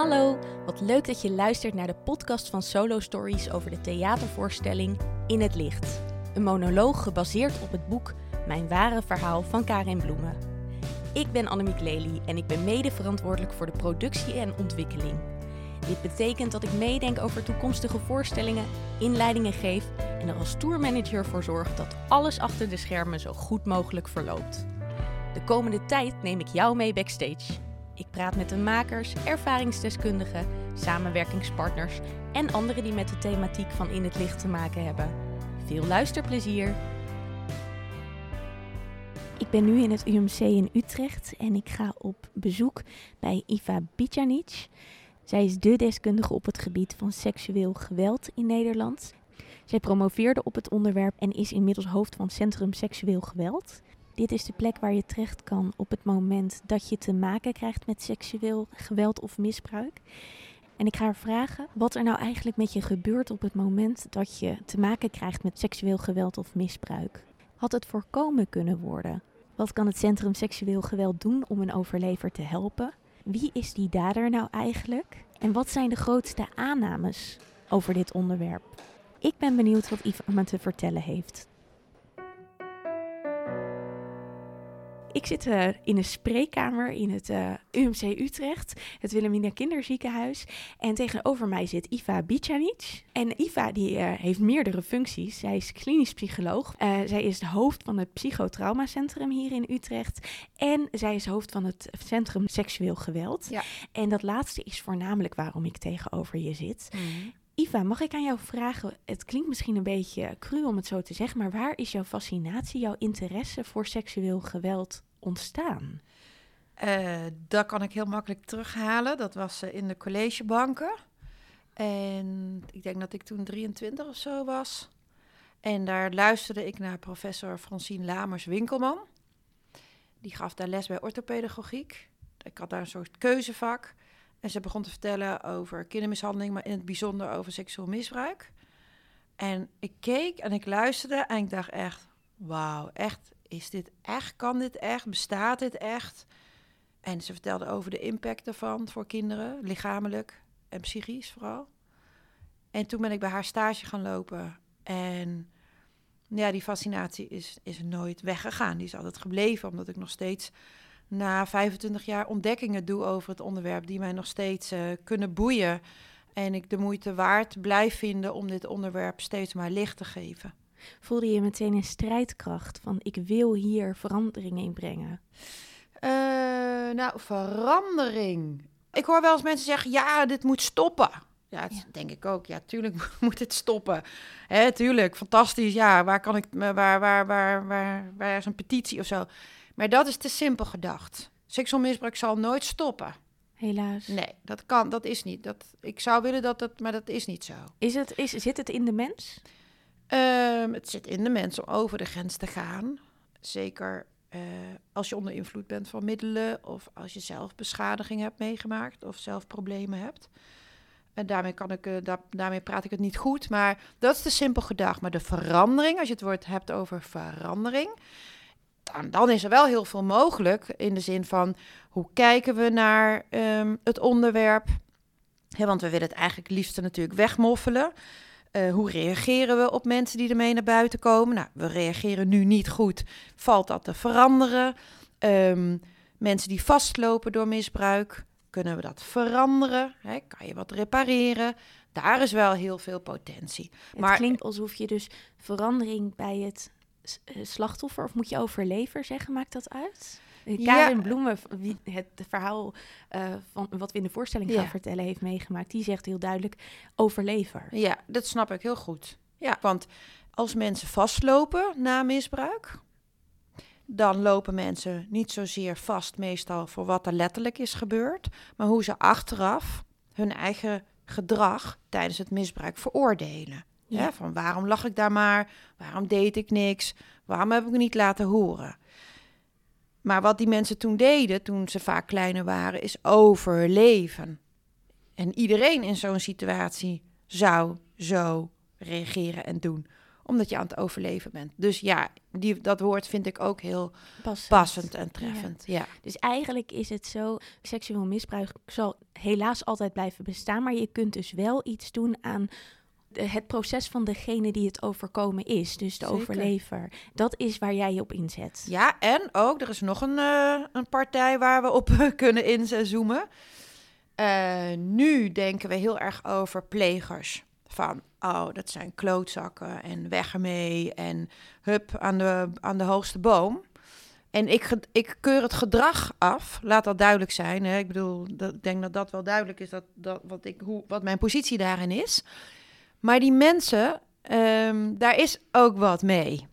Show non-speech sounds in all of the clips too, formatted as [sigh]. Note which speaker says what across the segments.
Speaker 1: Hallo, wat leuk dat je luistert naar de podcast van Solo Stories over de theatervoorstelling In het Licht. Een monoloog gebaseerd op het boek Mijn ware verhaal van Karin Bloemen. Ik ben Annemiek Lely en ik ben mede verantwoordelijk voor de productie en ontwikkeling. Dit betekent dat ik meedenk over toekomstige voorstellingen, inleidingen geef en er als tourmanager voor zorg dat alles achter de schermen zo goed mogelijk verloopt. De komende tijd neem ik jou mee backstage. Ik praat met de makers, ervaringsdeskundigen, samenwerkingspartners en anderen die met de thematiek van In het Licht te maken hebben. Veel luisterplezier! Ik ben nu in het UMC in Utrecht en ik ga op bezoek bij Iva Bicanic. Zij is de deskundige op het gebied van seksueel geweld in Nederland. Zij promoveerde op het onderwerp en is inmiddels hoofd van Centrum Seksueel Geweld. Dit is de plek waar je terecht kan op het moment dat je te maken krijgt met seksueel geweld of misbruik. En ik ga haar vragen wat er nou eigenlijk met je gebeurt op het moment dat je te maken krijgt met seksueel geweld of misbruik. Had het voorkomen kunnen worden? Wat kan het Centrum Seksueel Geweld doen om een overlever te helpen? Wie is die dader nou eigenlijk? En wat zijn de grootste aannames over dit onderwerp? Ik ben benieuwd wat Yves me te vertellen heeft. Ik zit uh, in een spreekkamer in het uh, UMC Utrecht, het Wilhelmina Kinderziekenhuis. En tegenover mij zit Iva Bicanic. En Iva die, uh, heeft meerdere functies. Zij is klinisch psycholoog. zij is de hoofd van het psychotraumacentrum hier in Utrecht. En zij is hoofd van het Centrum Seksueel Geweld.
Speaker 2: Ja.
Speaker 1: En dat laatste is voornamelijk waarom ik tegenover je zit.
Speaker 2: Mm.
Speaker 1: Iva, mag ik aan jou vragen? Het klinkt misschien een beetje cru om het zo te zeggen, maar waar is jouw fascinatie, jouw interesse voor seksueel geweld ontstaan?
Speaker 2: Uh, dat kan ik heel makkelijk terughalen. Dat was uh, in de collegebanken. En ik denk dat ik toen 23 of zo was. En daar luisterde ik naar professor Francine Lamers-Winkelman. Die gaf daar les bij orthopedagogiek. Ik had daar een soort keuzevak. En ze begon te vertellen over kindermishandeling, maar in het bijzonder over seksueel misbruik. En ik keek en ik luisterde en ik dacht echt, wauw, echt, is dit echt? Kan dit echt? Bestaat dit echt? En ze vertelde over de impact ervan voor kinderen, lichamelijk en psychisch vooral. En toen ben ik bij haar stage gaan lopen. En ja, die fascinatie is, is nooit weggegaan. Die is altijd gebleven, omdat ik nog steeds na 25 jaar ontdekkingen doe over het onderwerp die mij nog steeds uh, kunnen boeien. En ik de moeite waard blijf vinden om dit onderwerp steeds maar licht te geven.
Speaker 1: Voelde je meteen een strijdkracht van ik wil hier verandering in brengen?
Speaker 2: Uh, nou, verandering. Ik hoor wel eens mensen zeggen, ja, dit moet stoppen. Ja, dat ja. denk ik ook. Ja, tuurlijk [laughs] moet het stoppen. Hè, tuurlijk, fantastisch. Ja, waar kan ik, waar, waar, waar, waar, waar is een petitie of zo? Maar dat is te simpel gedacht. Seksueel misbruik zal nooit stoppen.
Speaker 1: Helaas.
Speaker 2: Nee, dat kan, dat is niet. Dat, ik zou willen dat dat, maar dat is niet zo.
Speaker 1: Is het, is, zit het in de mens?
Speaker 2: Um, het zit in de mens om over de grens te gaan. Zeker uh, als je onder invloed bent van middelen of als je zelf beschadiging hebt meegemaakt of zelf problemen hebt. En daarmee, kan ik, uh, da daarmee praat ik het niet goed, maar dat is de simpel gedacht. Maar de verandering, als je het woord hebt over verandering, dan, dan, is er wel heel veel mogelijk. In de zin van hoe kijken we naar um, het onderwerp? He, want we willen het eigenlijk liefst natuurlijk wegmoffelen. Uh, hoe reageren we op mensen die ermee naar buiten komen? Nou, we reageren nu niet goed. Valt dat te veranderen? Um, mensen die vastlopen door misbruik, kunnen we dat veranderen? He, kan je wat repareren? Daar is wel heel veel potentie.
Speaker 1: Het maar, klinkt alsof je dus verandering bij het slachtoffer of moet je overlever zeggen? Maakt dat uit? Karin ja. Bloemen, wie het verhaal uh, van wat we in de voorstelling gaan ja. vertellen heeft meegemaakt, die zegt heel duidelijk overlever.
Speaker 2: Ja, dat snap ik heel goed. Ja, want als mensen vastlopen na misbruik, dan lopen mensen niet zozeer vast meestal voor wat er letterlijk is gebeurd, maar hoe ze achteraf hun eigen gedrag tijdens het misbruik veroordelen. Ja. Ja, van waarom lag ik daar maar? Waarom deed ik niks? Waarom heb ik me niet laten horen? Maar wat die mensen toen deden, toen ze vaak kleiner waren, is overleven. En iedereen in zo'n situatie zou zo reageren en doen. omdat je aan het overleven bent. Dus ja, die, dat woord vind ik ook heel
Speaker 1: Passend.
Speaker 2: passend en treffend. Ja.
Speaker 1: Dus eigenlijk is het zo, seksueel misbruik zal helaas altijd blijven bestaan, maar je kunt dus wel iets doen aan het proces van degene die het overkomen is, dus de
Speaker 2: Zeker.
Speaker 1: overlever. Dat is waar jij je op inzet.
Speaker 2: Ja, en ook, er is nog een, eh, een partij waar we op [laughs] kunnen inzoomen. Eh, nu denken we heel erg over plegers. Van, oh, dat zijn klootzakken en weg ermee en hup aan de, aan de hoogste boom. En ik, ik keur het gedrag af, laat dat duidelijk zijn. Hè. Ik bedoel, dat, ik denk dat dat wel duidelijk is, dat, dat, wat, ik, hoe, wat mijn positie daarin is. Maar die mensen, ehm, daar is ook wat mee.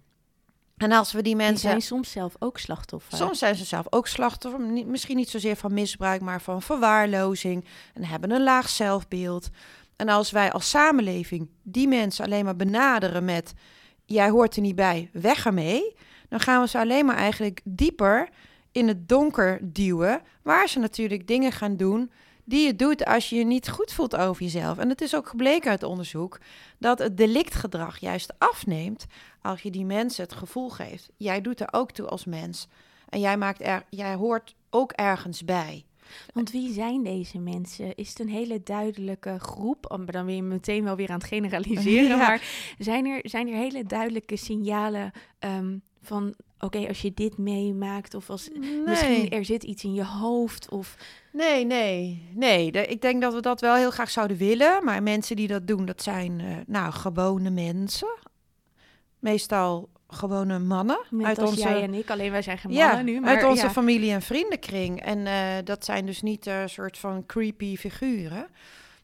Speaker 2: En als we die
Speaker 1: Die
Speaker 2: mensen...
Speaker 1: zijn soms zelf ook slachtoffer.
Speaker 2: Soms zijn ze zelf ook slachtoffer, misschien niet zozeer van misbruik, maar van verwaarlozing en hebben een laag zelfbeeld. En als wij als samenleving die mensen alleen maar benaderen met jij hoort er niet bij, weg ermee, dan gaan we ze alleen maar eigenlijk dieper in het donker duwen, waar ze natuurlijk dingen gaan doen die je doet als je je niet goed voelt over jezelf. En het is ook gebleken uit onderzoek dat het delictgedrag juist afneemt als je die mensen het gevoel geeft. Jij doet er ook toe als mens. En jij, maakt er, jij hoort ook ergens bij.
Speaker 1: Want wie zijn deze mensen? Is het een hele duidelijke groep? Dan ben je meteen wel weer aan het generaliseren. [laughs]
Speaker 2: Ja.
Speaker 1: Maar zijn er, zijn er hele duidelijke signalen ehm, van... Oké, als je dit meemaakt of als misschien er zit iets in je hoofd of...
Speaker 2: Nee, nee, nee. De- ik denk dat we dat wel heel graag zouden willen. Maar mensen die dat doen, dat zijn eh, nou gewone mensen. Meestal gewone mannen.
Speaker 1: Net
Speaker 2: uit
Speaker 1: als
Speaker 2: onze,
Speaker 1: jij en ik, alleen wij zijn geen
Speaker 2: ja,
Speaker 1: mannen nu. Maar
Speaker 2: uit onze
Speaker 1: ja.
Speaker 2: familie- en vriendenkring. En eh, dat zijn dus niet een soort van creepy figuren.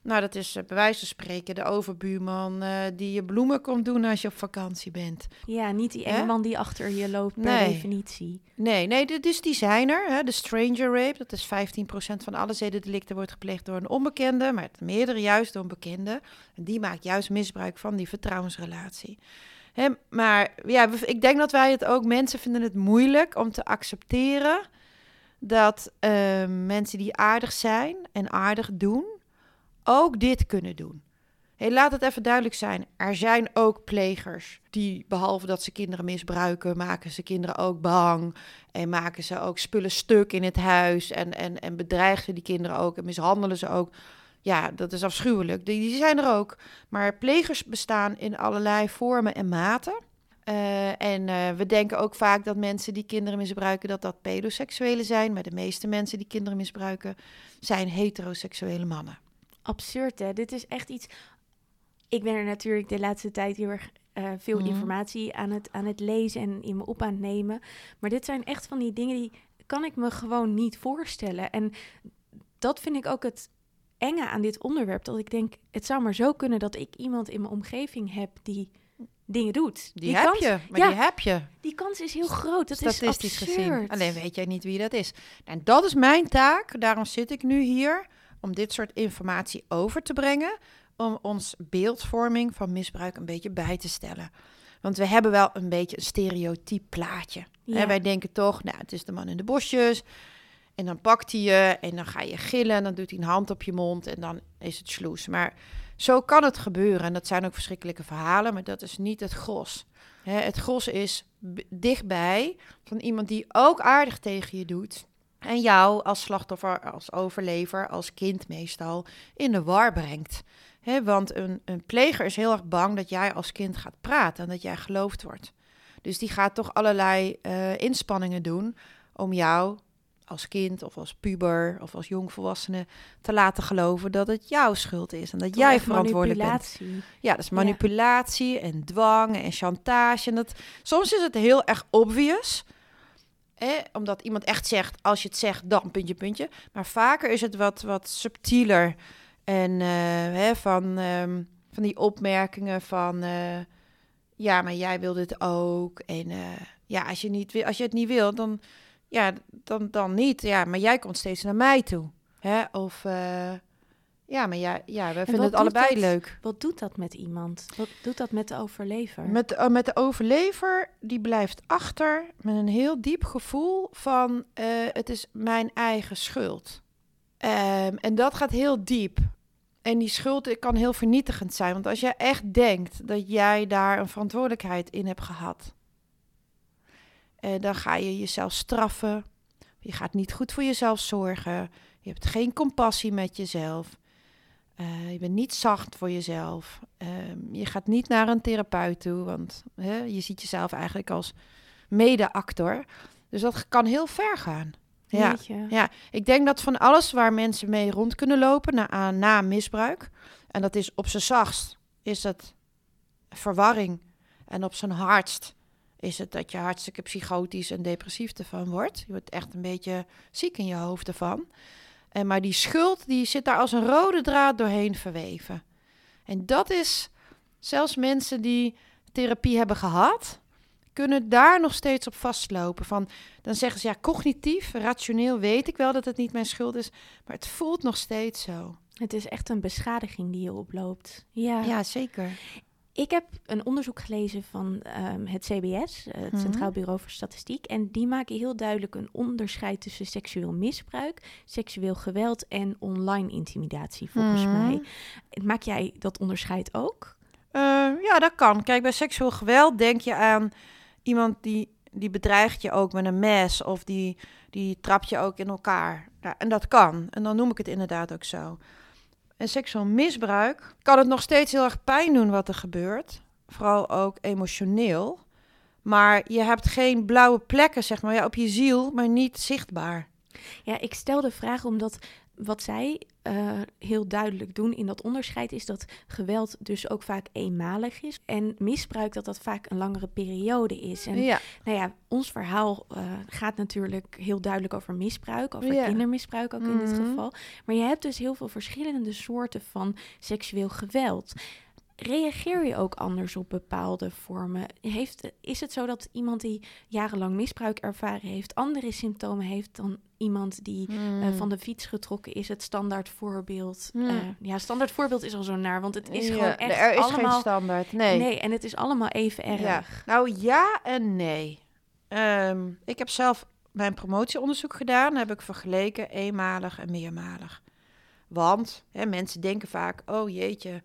Speaker 2: Nou, dat is eh, bij wijze van spreken de overbuurman eh, die je bloemen komt doen als je op vakantie bent.
Speaker 1: Ja, niet die enge
Speaker 2: Hè?
Speaker 1: man die achter je loopt per
Speaker 2: Nee.
Speaker 1: definitie.
Speaker 2: Nee, nee, dus die zijn er. Hè. De stranger rape, dat is 15% van alle zedendelicten wordt gepleegd door een onbekende, maar het meerdere juist door een bekende. En die maakt juist misbruik van die vertrouwensrelatie. Hè, maar ja, ik denk dat wij het ook, mensen vinden het moeilijk om te accepteren dat eh, mensen die aardig zijn en aardig doen, ook dit kunnen doen. Laat het even duidelijk zijn. Er zijn ook plegers die, behalve dat ze kinderen misbruiken, maken ze kinderen ook bang. En maken ze ook spullen stuk in het huis. En, en, en bedreigen ze die kinderen ook en mishandelen ze ook. Ja, dat is afschuwelijk. Die, die zijn er ook. Maar plegers bestaan in allerlei vormen en maten. Eh, en eh, we denken ook vaak dat mensen die kinderen misbruiken, dat dat pedoseksuelen zijn. Maar de meeste mensen die kinderen misbruiken, zijn heteroseksuele mannen.
Speaker 1: Absurd, hè? Dit is echt iets... Ik ben er natuurlijk de laatste tijd heel erg eh, veel
Speaker 2: Mhm.
Speaker 1: informatie aan het, aan het lezen en in me op aan het nemen. Maar dit zijn echt van die dingen die kan ik me gewoon niet voorstellen. En dat vind ik ook het enge aan dit onderwerp. Dat ik denk, het zou maar zo kunnen dat ik iemand in mijn omgeving heb die dingen doet.
Speaker 2: Die, heb
Speaker 1: kans,
Speaker 2: je, maar
Speaker 1: ja.
Speaker 2: die heb je.
Speaker 1: Die kans is heel groot. Dat is
Speaker 2: statistisch
Speaker 1: absurd.
Speaker 2: gezien. Alleen weet jij niet wie dat is. En dat is mijn taak. Daarom zit ik nu hier om dit soort informatie over te brengen. Om ons beeldvorming van misbruik een beetje bij te stellen. Want we hebben wel een beetje een stereotyp plaatje.
Speaker 1: Ja.
Speaker 2: Hè, wij denken toch, nou, het is de man in de bosjes. En dan pakt hij je en dan ga je gillen. En dan doet hij een hand op je mond en dan is het sloes. Maar zo kan het gebeuren. En dat zijn ook verschrikkelijke verhalen, maar dat is niet het gros. Hè, het gros is dichtbij van iemand die ook aardig tegen je doet. En jou als slachtoffer, als overlever, als kind meestal in de war brengt. Hè, want een, een pleger is heel erg bang dat jij als kind gaat praten en dat jij geloofd wordt. Dus die gaat toch allerlei eh, inspanningen doen om jou als kind of als puber of als jongvolwassene te laten geloven dat het jouw schuld is en dat jij verantwoordelijk bent. Ja, dat is manipulatie en dwang en chantage. En dat, soms is het heel erg obvious. Omdat iemand echt zegt, als je het zegt, dan puntje, puntje. Maar vaker is het wat, wat subtieler. En eh, hè, van, ehm, van die opmerkingen van... eh, ja, maar jij wil dit ook. En eh, ja, als je, niet, als je het niet wil, dan, ja, dan, dan niet. Ja, maar jij komt steeds naar mij toe. Hè? Of... eh, ja, maar ja, ja we vinden het allebei
Speaker 1: dat?
Speaker 2: leuk.
Speaker 1: Wat doet dat met iemand? Wat doet dat met de overlever?
Speaker 2: Met, eh, met de overlever, die blijft achter met een heel diep gevoel van eh, het is mijn eigen schuld. Ehm, en dat gaat heel diep. En die schuld kan heel vernietigend zijn. Want als jij echt denkt dat jij daar een verantwoordelijkheid in hebt gehad, eh, dan ga je jezelf straffen. Je gaat niet goed voor jezelf zorgen. Je hebt geen compassie met jezelf. Uh, je bent niet zacht voor jezelf. Uh, je gaat niet naar een therapeut toe, want hè, je ziet jezelf eigenlijk als mede-actor. Dus dat kan heel ver gaan. Ja, ja, ik denk dat van alles waar mensen mee rond kunnen lopen na, na misbruik, en dat is op zijn zachtst, is het verwarring. En op zijn hardst is het dat je hartstikke psychotisch en depressief ervan wordt. Je wordt echt een beetje ziek in je hoofd ervan. En maar die schuld, die zit daar als een rode draad doorheen verweven. En dat is, zelfs mensen die therapie hebben gehad, kunnen daar nog steeds op vastlopen. Van, dan zeggen ze, ja, cognitief, rationeel weet ik wel dat het niet mijn schuld is, maar het voelt nog steeds zo.
Speaker 1: Het is echt een beschadiging die je oploopt. Ja,
Speaker 2: ja zeker.
Speaker 1: Ik heb een onderzoek gelezen van ehm, het CBS, het mhm. Centraal Bureau voor Statistiek. En die maken heel duidelijk een onderscheid tussen seksueel misbruik, seksueel geweld en online intimidatie, volgens mhm. mij. Maak jij dat onderscheid ook?
Speaker 2: Uh, ja, dat kan. Kijk, bij seksueel geweld denk je aan iemand die, die bedreigt je ook met een mes of die, die trapt je ook in elkaar. Ja, en dat kan. En dan noem ik het inderdaad ook zo. En seksueel misbruik kan het nog steeds heel erg pijn doen wat er gebeurt. Vooral ook emotioneel. Maar je hebt geen blauwe plekken, zeg maar, ja, op je ziel, maar niet zichtbaar.
Speaker 1: Ja, ik stel de vraag omdat wat zij uh, heel duidelijk doen in dat onderscheid is dat geweld dus ook vaak eenmalig is en misbruik dat dat vaak een langere periode is. En ja. nou ja, ons verhaal uh, gaat natuurlijk heel duidelijk over misbruik, over ja. kindermisbruik ook in dit mhm. geval. Maar je hebt dus heel veel verschillende soorten van seksueel geweld. Reageer je ook anders op bepaalde vormen? Heeft, is het zo dat iemand die jarenlang misbruik ervaren heeft, andere symptomen heeft dan iemand die eh, hmm. van de fiets getrokken is? Het standaard voorbeeld. Hmm. Uh, ja, standaard voorbeeld is al zo naar, want het is gewoon echt
Speaker 2: er is
Speaker 1: allemaal...
Speaker 2: geen standaard, nee.
Speaker 1: Nee, en het is allemaal even erg.
Speaker 2: Ja. Nou ja en nee. Ehm, ik heb zelf mijn promotieonderzoek gedaan. heb ik vergeleken eenmalig en meermalig. Want hè, mensen denken vaak, oh jeetje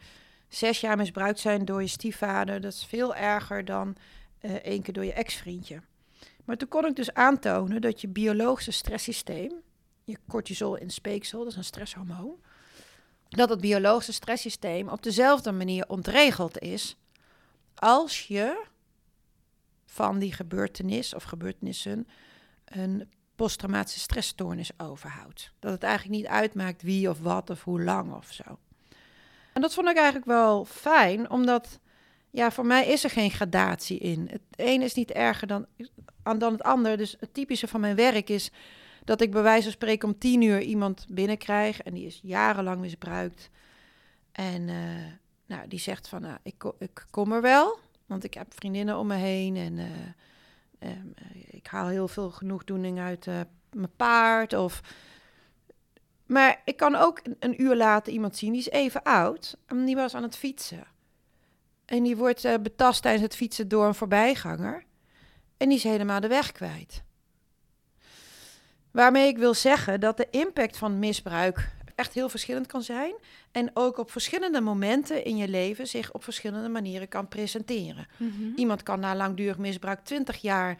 Speaker 2: zes jaar misbruikt zijn door je stiefvader, dat is veel erger dan uh, één keer door je ex-vriendje. Maar toen kon ik dus aantonen dat je biologische stresssysteem, je cortisol in speeksel, dat is een stresshormoon, dat het biologische stresssysteem op dezelfde manier ontregeld is als je van die gebeurtenis of gebeurtenissen een posttraumatische stressstoornis overhoudt. Dat het eigenlijk niet uitmaakt wie of wat of hoe lang of zo. En dat vond ik eigenlijk wel fijn, omdat ja, voor mij is er geen gradatie in. Het een is niet erger dan, dan het ander. Dus het typische van mijn werk is dat ik bij wijze van spreken om tien uur iemand binnenkrijg en die is jarenlang misbruikt. En uh, nou, die zegt van, nou, ik, ik kom er wel, want ik heb vriendinnen om me heen en uh, um, ik haal heel veel genoegdoening uit uh, mijn paard of maar ik kan ook een uur later iemand zien, die is even oud. En die was aan het fietsen. En die wordt uh, betast tijdens het fietsen door een voorbijganger. En die is helemaal de weg kwijt. Waarmee ik wil zeggen dat de impact van misbruik echt heel verschillend kan zijn. En ook op verschillende momenten in je leven zich op verschillende manieren kan presenteren. Mhm. Iemand kan na langdurig misbruik 20 jaar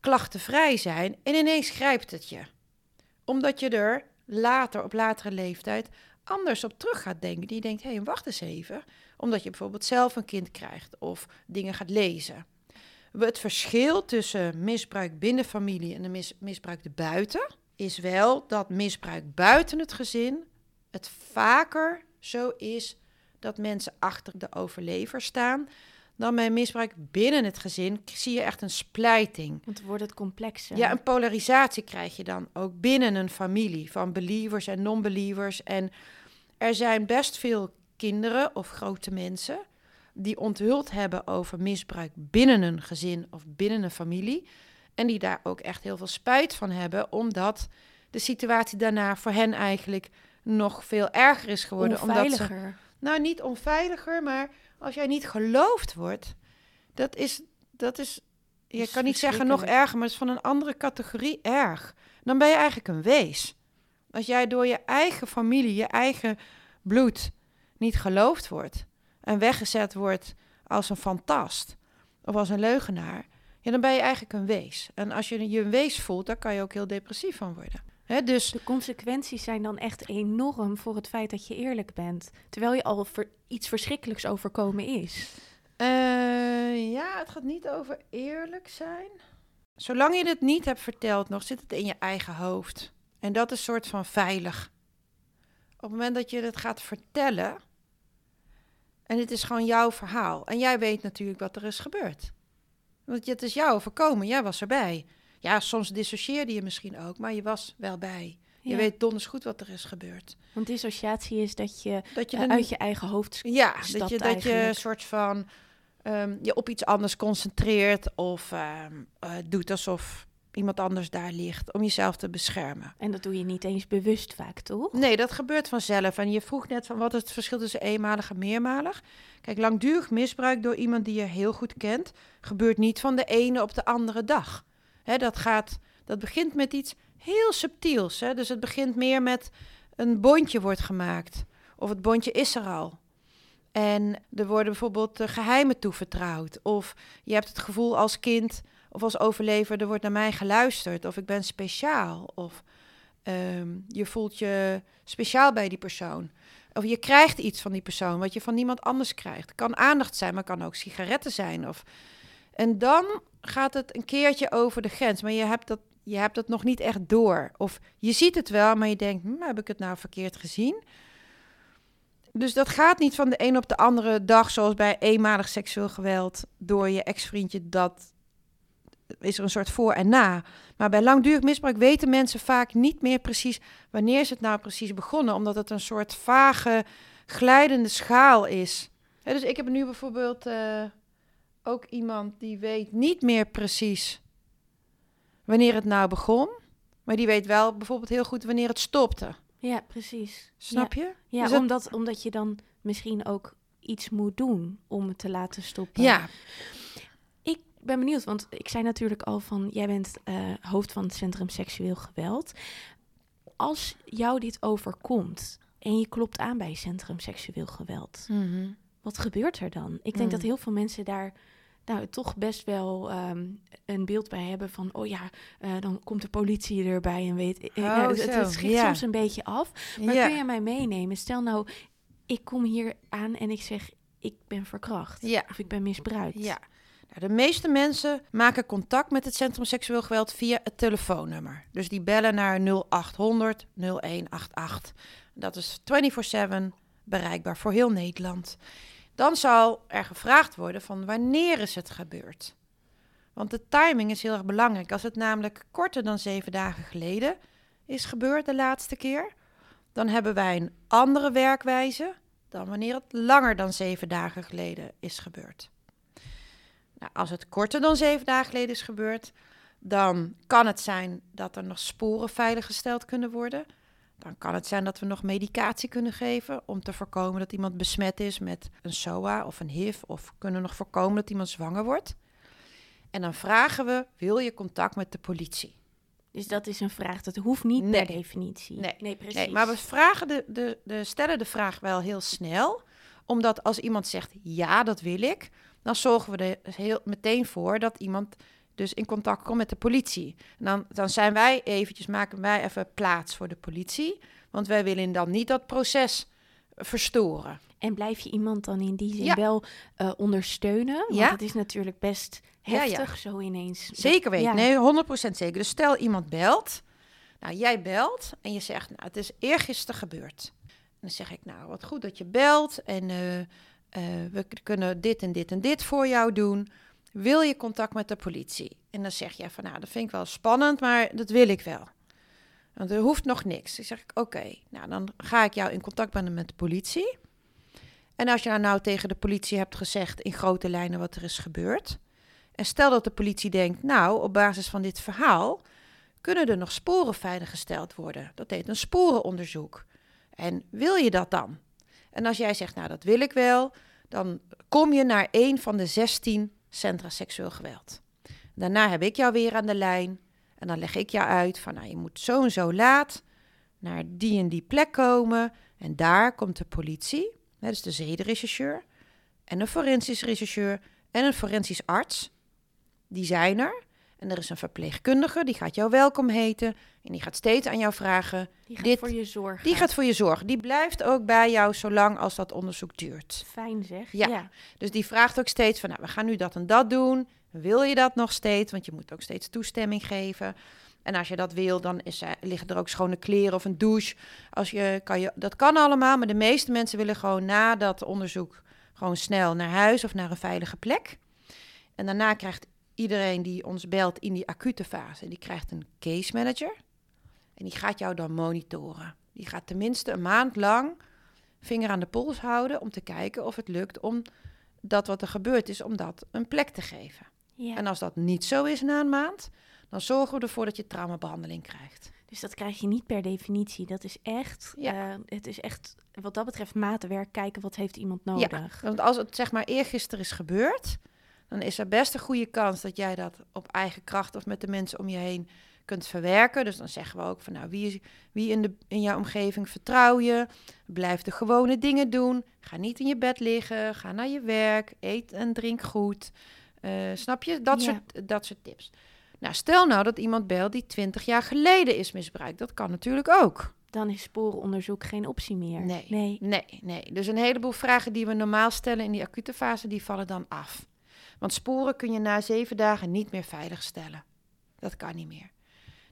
Speaker 2: klachtenvrij zijn en ineens grijpt het je. Omdat je er later, op latere leeftijd, anders op terug gaat denken. Die denkt, hé, hey, wacht eens even. Omdat je bijvoorbeeld zelf een kind krijgt of dingen gaat lezen. Het verschil tussen misbruik binnen familie en de mis misbruik buiten is wel dat misbruik buiten het gezin het vaker zo is dat mensen achter de overlever staan dan bij misbruik binnen het gezin zie je echt een splijting.
Speaker 1: Want wordt het complexer.
Speaker 2: Ja, een polarisatie krijg je dan ook binnen een familie van believers en non-believers. En er zijn best veel kinderen of grote mensen die onthuld hebben over misbruik binnen een gezin of binnen een familie. En die daar ook echt heel veel spijt van hebben, omdat de situatie daarna voor hen eigenlijk nog veel erger is geworden.
Speaker 1: Onveiliger.
Speaker 2: Omdat ze, nou, niet onveiliger, maar als jij niet geloofd wordt, dat is, dat is je kan niet zeggen nog erger, maar het is van een andere categorie erg. Dan ben je eigenlijk een wees. Als jij door je eigen familie, je eigen bloed niet geloofd wordt en weggezet wordt als een fantast of als een leugenaar, ja, dan ben je eigenlijk een wees. En als je je een wees voelt, dan kan je ook heel depressief van worden. Dus
Speaker 1: De consequenties zijn dan echt enorm voor het feit dat je eerlijk bent. Terwijl je al iets verschrikkelijks overkomen is.
Speaker 2: eh, ja, het gaat niet over eerlijk zijn. Zolang je het niet hebt verteld nog, zit het in je eigen hoofd. En dat is soort van veilig. Op het moment dat je het gaat vertellen, en het is gewoon jouw verhaal. En jij weet natuurlijk wat er is gebeurd. Want het is jou overkomen, jij was erbij. Ja, soms dissocieerde je misschien ook, maar je was wel bij. Je weet donders goed wat er is gebeurd.
Speaker 1: Want dissociatie is dat je,
Speaker 2: Dat je
Speaker 1: eh, uit je eigen hoofd...
Speaker 2: Ja, dat je, dat je een soort van ehm, je op iets anders concentreert of ehm, eh, doet alsof iemand anders daar ligt om jezelf te beschermen.
Speaker 1: En dat doe je niet eens bewust vaak, toch?
Speaker 2: Nee, dat gebeurt vanzelf. En je vroeg net van wat is het verschil tussen eenmalig en meermalig. Kijk, langdurig misbruik door iemand die je heel goed kent, gebeurt niet van de ene op de andere dag. Dat, gaat, dat begint met iets heel subtiels. Hè? Dus het begint meer met een bondje wordt gemaakt. Of het bondje is er al. En er worden bijvoorbeeld eh, geheimen toevertrouwd. Of je hebt het gevoel als kind of als overlever, er wordt naar mij geluisterd. Of ik ben speciaal. Of ehm, je voelt je speciaal bij die persoon. Of je krijgt iets van die persoon wat je van niemand anders krijgt. Kan aandacht zijn, maar kan ook sigaretten zijn. Of... En dan gaat het een keertje over de grens. Maar je hebt, dat, je hebt het nog niet echt door. Of je ziet het wel, maar je denkt, hm, heb ik het nou verkeerd gezien? Dus dat gaat niet van de een op de andere dag, zoals bij eenmalig seksueel geweld door je ex-vriendje. Dat is er een soort voor en na. Maar bij langdurig misbruik weten mensen vaak niet meer precies wanneer is het nou precies begonnen, omdat het een soort vage, glijdende schaal is. Dus ik heb nu bijvoorbeeld eh, ook iemand die weet niet meer precies wanneer het nou begon, maar die weet wel bijvoorbeeld heel goed wanneer het stopte.
Speaker 1: Ja, precies.
Speaker 2: Snap je?
Speaker 1: Ja,
Speaker 2: Dus
Speaker 1: omdat, omdat je dan misschien ook iets moet doen om het te laten stoppen.
Speaker 2: Ja,
Speaker 1: Ik ben benieuwd, want ik zei natuurlijk al van... jij bent eh, hoofd van het Centrum Seksueel Geweld. Als jou dit overkomt en je klopt aan bij Centrum Seksueel Geweld...
Speaker 2: Mhm.
Speaker 1: wat gebeurt er dan? Ik denk
Speaker 2: Mm.
Speaker 1: dat heel veel mensen daar nou, toch best wel ehm, een beeld bij hebben van... oh ja, eh, dan komt de politie erbij en weet... eh,
Speaker 2: Oh,
Speaker 1: nou, het, het schrikt
Speaker 2: ja.
Speaker 1: soms een beetje af. Maar
Speaker 2: ja.
Speaker 1: kun je mij meenemen? Stel nou, ik kom hier aan en ik zeg... ik ben verkracht
Speaker 2: Ja.
Speaker 1: of ik ben misbruikt.
Speaker 2: Ja. Nou, de meeste mensen maken contact met het Centrum Seksueel Geweld via het telefoonnummer. Dus die bellen naar 0800 0188. Dat is 24/7 bereikbaar voor heel Nederland. Dan zal er gevraagd worden van wanneer is het gebeurd? Want de timing is heel erg belangrijk. Als het namelijk korter dan zeven dagen geleden is gebeurd de laatste keer, dan hebben wij een andere werkwijze dan wanneer het langer dan zeven dagen geleden is gebeurd. Nou, als het korter dan zeven dagen geleden is gebeurd, dan kan het zijn dat er nog sporen veiliggesteld kunnen worden. Dan kan het zijn dat we nog medicatie kunnen geven om te voorkomen dat iemand besmet is met een SOA of een HIV. Of kunnen nog voorkomen dat iemand zwanger wordt. En dan vragen we, wil je contact met de politie?
Speaker 1: Dus dat is een vraag. Dat hoeft niet
Speaker 2: Nee.
Speaker 1: per definitie.
Speaker 2: Nee.
Speaker 1: precies.
Speaker 2: Nee, maar we vragen de, de, de, stellen de vraag wel heel snel. Omdat als iemand zegt ja, dat wil ik, dan zorgen we er heel meteen voor dat iemand dus in contact komt met de politie. En dan, dan zijn wij eventjes, maken wij even plaats voor de politie. Want wij willen dan niet dat proces verstoren.
Speaker 1: En blijf je iemand dan in die zin
Speaker 2: Ja.
Speaker 1: wel eh, ondersteunen? Want
Speaker 2: Ja.
Speaker 1: het is natuurlijk best
Speaker 2: ja.
Speaker 1: heftig zo ineens.
Speaker 2: Zeker weten, nee, 100% zeker. Dus stel iemand belt. Nou, jij belt en je zegt, nou, het is eergisteren gebeurd. En dan zeg ik, nou, wat goed dat je belt. En eh, eh, we kunnen dit en dit en dit voor jou doen. Wil je contact met de politie? En dan zeg jij van, nou, dat vind ik wel spannend, maar dat wil ik wel. Want er hoeft nog niks. Dan zeg ik, oké, nou, dan ga ik jou in contact brengen met de politie. En als je nou, nou tegen de politie hebt gezegd in grote lijnen wat er is gebeurd... En stel dat de politie denkt, nou, op basis van dit verhaal kunnen er nog sporen veiliggesteld worden. Dat heet een sporenonderzoek. En wil je dat dan? En als jij zegt, nou, dat wil ik wel, dan kom je naar een van de 16 centra seksueel geweld. Daarna heb ik jou weer aan de lijn en dan leg ik jou uit van, nou, je moet zo en zo laat naar die en die plek komen. En daar komt de politie, hè, dus de zederechercheur, en een forensisch rechercheur en een forensisch arts. Die zijn er. En er is een verpleegkundige, die gaat jou welkom heten. En die gaat steeds aan jou vragen.
Speaker 1: Die gaat
Speaker 2: dit-
Speaker 1: voor je zorgen.
Speaker 2: Die gaat voor je zorgen. Die blijft ook bij jou zolang als dat onderzoek duurt.
Speaker 1: Fijn zeg.
Speaker 2: Ja.
Speaker 1: ja.
Speaker 2: Dus die vraagt ook steeds van, nou, we gaan nu dat en dat doen. Wil je dat nog steeds? Want je moet ook steeds toestemming geven. En als je dat wil, dan is, liggen er ook schone kleren of een douche. Als je, kan je, dat kan allemaal, maar de meeste mensen willen gewoon na dat onderzoek gewoon snel naar huis of naar een veilige plek. En daarna krijgt iedereen die ons belt in die acute fase, die krijgt een case manager. En die gaat jou dan monitoren. Die gaat tenminste een maand lang vinger aan de pols houden om te kijken of het lukt om dat wat er gebeurd is, om dat een plek te geven.
Speaker 1: Ja.
Speaker 2: En als dat niet zo is na een maand, dan zorgen we ervoor dat je traumabehandeling krijgt.
Speaker 1: Dus dat krijg je niet per definitie. Dat is echt,
Speaker 2: Ja.
Speaker 1: eh, het is echt wat dat betreft maatwerk. Kijken wat heeft iemand nodig.
Speaker 2: Want als het zeg maar eergisteren is gebeurd, dan is er best een goede kans dat jij dat op eigen kracht of met de mensen om je heen kunt verwerken. Dus dan zeggen we ook van nou, wie, wie in, de, in jouw omgeving vertrouw je? Blijf de gewone dingen doen. Ga niet in je bed liggen. Ga naar je werk. Eet en drink goed. Eh, snap je? Dat,
Speaker 1: Ja.
Speaker 2: soort, dat soort tips. Nou, stel nou dat iemand belt die 20 jaar geleden is misbruikt. Dat kan natuurlijk ook.
Speaker 1: Dan is sporenonderzoek geen optie meer.
Speaker 2: Nee.
Speaker 1: nee.
Speaker 2: Nee, nee. Dus een heleboel vragen die we normaal stellen in die acute fase, die vallen dan af. Want sporen kun je na zeven dagen niet meer veiligstellen. Dat kan niet meer.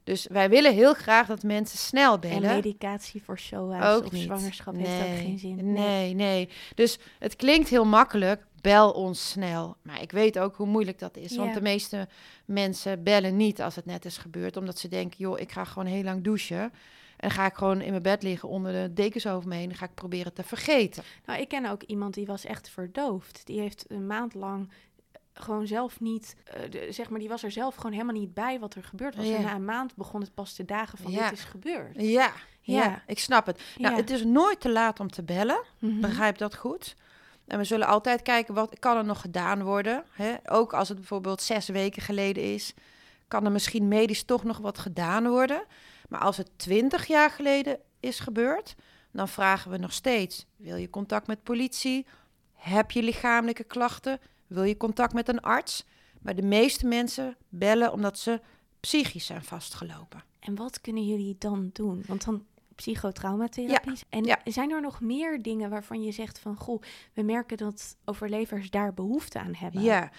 Speaker 2: Dus wij willen heel graag dat mensen snel
Speaker 1: En
Speaker 2: bellen.
Speaker 1: medicatie voor SOA's
Speaker 2: ook
Speaker 1: of
Speaker 2: niet.
Speaker 1: zwangerschap heeft ook geen zin.
Speaker 2: Nee, nee. Dus het klinkt heel makkelijk. Bel ons snel. Maar ik weet ook hoe moeilijk dat is. Want de meeste mensen bellen niet als het net is gebeurd. Omdat ze denken, joh, ik ga gewoon heel lang douchen. En ga ik gewoon in mijn bed liggen onder de dekens over me heen. Dan ga ik proberen te vergeten.
Speaker 1: Nou, ik ken ook iemand die was echt verdoofd. Die heeft een maand lang gewoon zelf niet, eh, de- zeg maar, die was er zelf gewoon helemaal niet bij wat er gebeurd was.
Speaker 2: Ja.
Speaker 1: En na een maand begon het pas te dagen van
Speaker 2: Ja.
Speaker 1: dit is gebeurd.
Speaker 2: Ja, ja,
Speaker 1: Ja.
Speaker 2: ik snap het. Nou, het is nooit te laat om te bellen.
Speaker 1: Mhm.
Speaker 2: Begrijp dat goed. En we zullen altijd kijken wat kan er nog gedaan worden. Hè? Ook als het bijvoorbeeld zes weken geleden is, kan er misschien medisch toch nog wat gedaan worden. Maar als het twintig jaar geleden is gebeurd, dan vragen we nog steeds: wil je contact met politie? Heb je lichamelijke klachten? Wil je contact met een arts? Maar de meeste mensen bellen omdat ze psychisch zijn vastgelopen.
Speaker 1: En wat kunnen jullie dan doen? Want dan psychotraumatherapie. En
Speaker 2: ja.
Speaker 1: zijn er nog meer dingen waarvan je zegt van... goh, we merken dat overlevers daar behoefte aan hebben?
Speaker 2: Ja.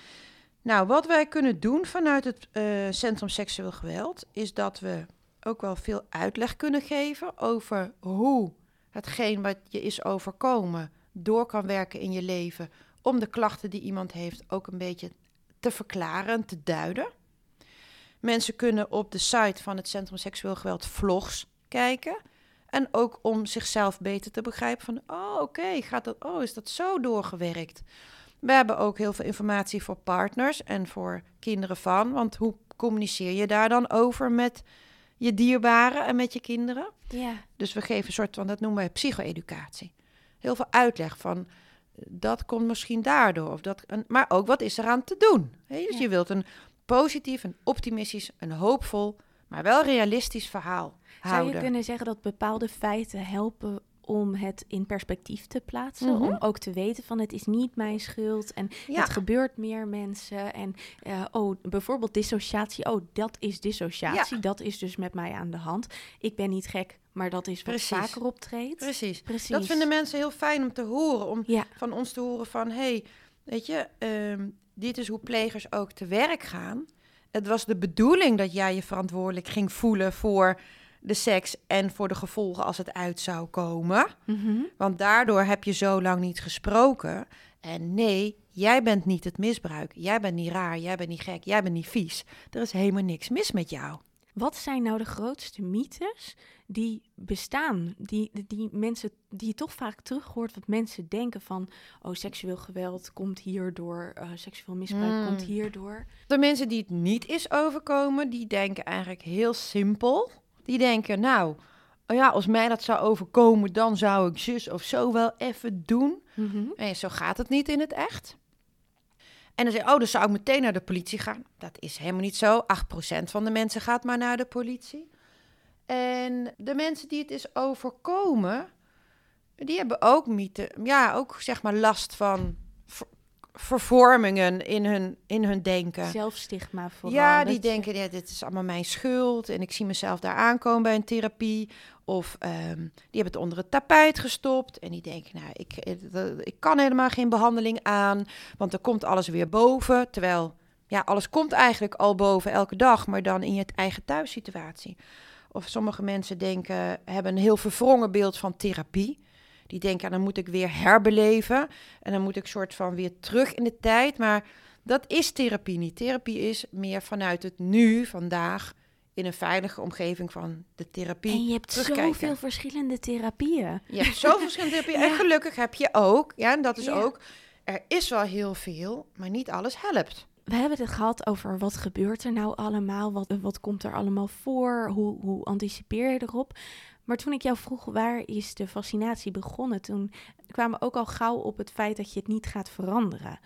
Speaker 2: Nou, wat wij kunnen doen vanuit het eh, Centrum Seksueel Geweld is dat we ook wel veel uitleg kunnen geven over hoe hetgeen wat je is overkomen door kan werken in je leven om de klachten die iemand heeft ook een beetje te verklaren en te duiden. Mensen kunnen op de site van het Centrum Seksueel Geweld vlogs kijken. En ook om zichzelf beter te begrijpen van, oh oké, gaat dat, oh is dat zo doorgewerkt? We hebben ook heel veel informatie voor partners en voor kinderen van. Want hoe communiceer je daar dan over met je dierbaren en met je kinderen?
Speaker 1: Ja.
Speaker 2: Dus we geven een soort van, dat noemen wij psycho-educatie. Heel veel uitleg van, dat komt misschien daardoor. Of dat, maar ook, wat is eraan te doen? Dus
Speaker 1: Ja.
Speaker 2: je wilt een positief, een optimistisch, een hoopvol, maar wel realistisch verhaal
Speaker 1: Zou
Speaker 2: houden.
Speaker 1: je kunnen zeggen dat bepaalde feiten helpen om het in perspectief te plaatsen?
Speaker 2: Mhm.
Speaker 1: Om ook te weten van het is niet mijn schuld en
Speaker 2: Ja.
Speaker 1: het gebeurt meer mensen. En eh, oh, bijvoorbeeld dissociatie. Oh, dat is dissociatie. Dat is dus met mij aan de hand. Ik ben niet gek, maar dat is wat
Speaker 2: Precies.
Speaker 1: vaker optreedt.
Speaker 2: Precies.
Speaker 1: Precies.
Speaker 2: Dat vinden mensen heel fijn om te horen. Om
Speaker 1: Ja,
Speaker 2: van ons te horen van... hey, weet je, ehm, dit is hoe plegers ook te werk gaan. Het was de bedoeling dat jij je verantwoordelijk ging voelen... voor de seks en voor de gevolgen als het uit zou komen.
Speaker 1: Mhm.
Speaker 2: Want daardoor heb je zo lang niet gesproken. En nee, jij bent niet het misbruik. Jij bent niet raar, jij bent niet gek, jij bent niet vies. Er is helemaal niks mis met jou.
Speaker 1: Wat zijn nou de grootste mythes die bestaan? Die, die mensen, die je toch vaak terug hoort, wat mensen denken van... oh, seksueel geweld komt hierdoor, eh seksueel misbruik
Speaker 2: Mm.
Speaker 1: komt hierdoor.
Speaker 2: De mensen die het niet is overkomen, die denken eigenlijk heel simpel. Die denken, nou, oh ja, als mij dat zou overkomen, dan zou ik zus of zo wel even doen.
Speaker 1: Mhm.
Speaker 2: En zo gaat het niet in het echt. En dan zeg je, oh, dan zou ik meteen naar de politie gaan. Dat is helemaal niet zo. 8% van de mensen gaat maar naar de politie. En de mensen die het is overkomen, die hebben ook mythe, ja, ook zeg maar last van vervormingen in hun, in hun denken.
Speaker 1: Zelfstigma vooral.
Speaker 2: Ja, die denken, ja, dit is allemaal mijn schuld en ik zie mezelf daar aankomen bij een therapie. Of ehm, die hebben het onder het tapijt gestopt en die denken, nou, ik, eh, ik kan helemaal geen behandeling aan, want er komt alles weer boven. Terwijl, ja, alles komt eigenlijk al boven elke dag, maar dan in je eigen thuissituatie. Of sommige mensen denken, hebben een heel verwrongen beeld van therapie. Die denken, dan moet ik weer herbeleven en dan moet ik soort van weer terug in de tijd. Maar dat is therapie niet. Therapie is meer vanuit het nu, vandaag, in een veilige omgeving van de therapie.
Speaker 1: En je hebt zoveel verschillende therapieën.
Speaker 2: Je hebt zoveel verschillende therapieën. En [laughs] gelukkig heb je ook, ja, en dat is
Speaker 1: Ja.
Speaker 2: ook, er is wel heel veel, maar niet alles helpt.
Speaker 1: We hebben het gehad over wat gebeurt er nou allemaal, wat, wat komt er allemaal voor, hoe, hoe anticipeer je erop. Maar toen ik jou vroeg waar is de fascinatie begonnen, toen kwamen we ook al gauw op het feit dat je het niet gaat veranderen.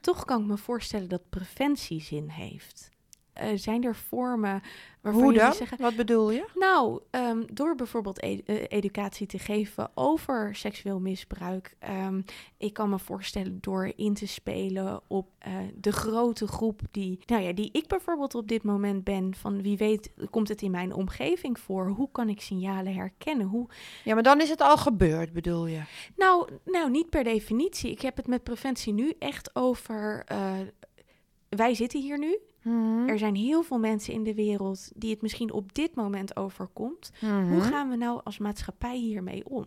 Speaker 1: Toch kan ik me voorstellen dat preventie zin heeft. Eh, zijn er vormen waarvan
Speaker 2: Hoe dan?
Speaker 1: zeggen...
Speaker 2: Wat bedoel je?
Speaker 1: Nou, ehm, door bijvoorbeeld e- eh, educatie te geven over seksueel misbruik. ehm, ik kan me voorstellen door in te spelen op eh, de grote groep die, nou ja, die ik bijvoorbeeld op dit moment ben. Van wie weet komt het in mijn omgeving voor? Hoe kan ik signalen herkennen? Hoe...
Speaker 2: Ja, maar dan is het al gebeurd, bedoel je?
Speaker 1: Nou, nou, niet per definitie. Ik heb het met preventie nu echt over. wij zitten hier nu.
Speaker 2: Mhm.
Speaker 1: Er zijn heel veel mensen in de wereld die het misschien op dit moment overkomt.
Speaker 2: Mhm.
Speaker 1: Hoe gaan we nou als maatschappij hiermee om?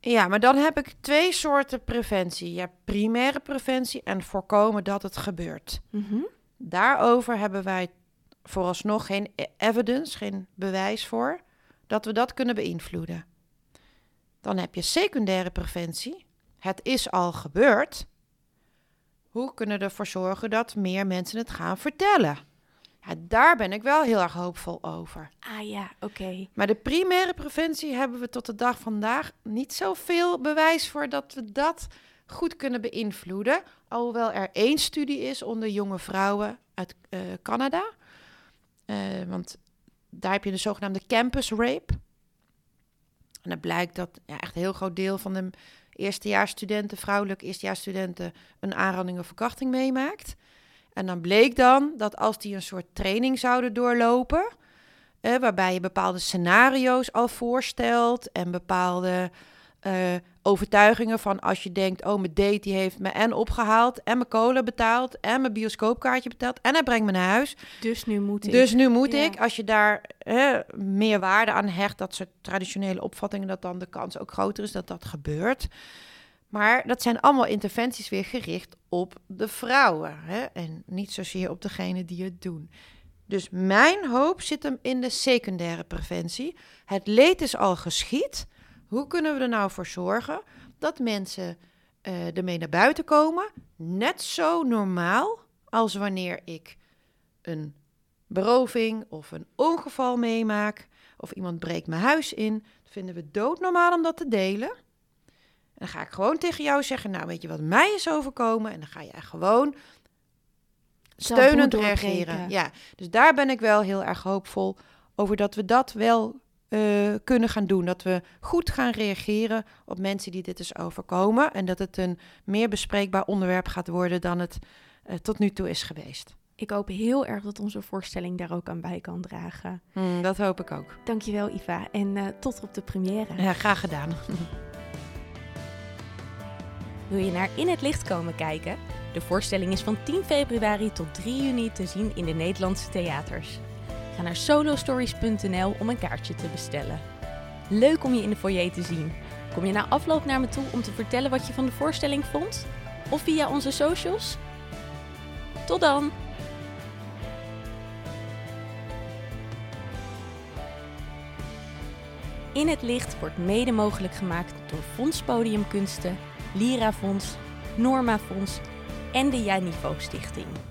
Speaker 2: Ja, maar dan heb ik twee soorten preventie. Je hebt primaire preventie en voorkomen dat het gebeurt.
Speaker 1: Mhm.
Speaker 2: Daarover hebben wij vooralsnog geen e- evidence, geen bewijs voor dat we dat kunnen beïnvloeden. Dan heb je secundaire preventie. Het is al gebeurd. Hoe kunnen we ervoor zorgen dat meer mensen het gaan vertellen? Ja, daar ben ik wel heel erg hoopvol over.
Speaker 1: Ah ja, oké.
Speaker 2: Maar de primaire preventie hebben we tot de dag vandaag niet zoveel bewijs voor dat we dat goed kunnen beïnvloeden. Alhoewel er één studie is onder jonge vrouwen uit eh, Canada. Eh, want daar heb je de zogenaamde campus rape. En dan blijkt dat ja, echt een heel groot deel van de eerstejaarsstudenten, vrouwelijke eerstejaarsstudenten, een aanranding of verkrachting meemaakt. En dan bleek dan dat als die een soort training zouden doorlopen, waarbij je bepaalde scenario's al voorstelt en bepaalde eh, overtuigingen van als je denkt, oh mijn date die heeft me en opgehaald en mijn kolen betaald en mijn bioscoopkaartje betaald en hij brengt me naar huis.
Speaker 1: Dus nu moet ik.
Speaker 2: Dus nu moet
Speaker 1: Ja.
Speaker 2: ik, als je daar eh, meer waarde aan hecht, dat soort traditionele opvattingen, dat dan de kans ook groter is dat dat gebeurt. Maar dat zijn allemaal interventies weer gericht op de vrouwen hè? en niet zozeer op degene die het doen. Dus mijn hoop zit hem in de secundaire preventie. Het leed is al geschied. Hoe kunnen we er nou voor zorgen dat mensen eh, ermee naar buiten komen? Net zo normaal als wanneer ik een beroving of een ongeval meemaak of iemand breekt mijn huis in. Dat vinden we doodnormaal om dat te delen. En dan ga ik gewoon tegen jou zeggen, nou weet je wat mij is overkomen? En dan ga jij gewoon steunend reageren. Ja, dus daar ben ik wel heel erg hoopvol over dat we dat wel eh, kunnen gaan doen. Dat we goed gaan reageren op mensen die dit is overkomen. En dat het een meer bespreekbaar onderwerp gaat worden dan het eh, tot nu toe is geweest.
Speaker 1: Ik hoop heel erg dat onze voorstelling daar ook aan bij kan dragen.
Speaker 2: Hmm, dat hoop ik ook.
Speaker 1: Dankjewel, Iva. En eh, tot op de première.
Speaker 2: Ja, graag gedaan. [laughs]
Speaker 1: Wil je naar In het Licht komen kijken? De voorstelling is van 10 februari tot 3 juni te zien in de Nederlandse theaters. Ga naar solostories.nl om een kaartje te bestellen. Leuk om je in de foyer te zien. Kom je na afloop naar me toe om te vertellen wat je van de voorstelling vond? Of via onze socials? Tot dan! In het Licht wordt mede mogelijk gemaakt door Fonds Podium Kunsten, Lira Fonds, Norma Fonds en de Janivo Stichting.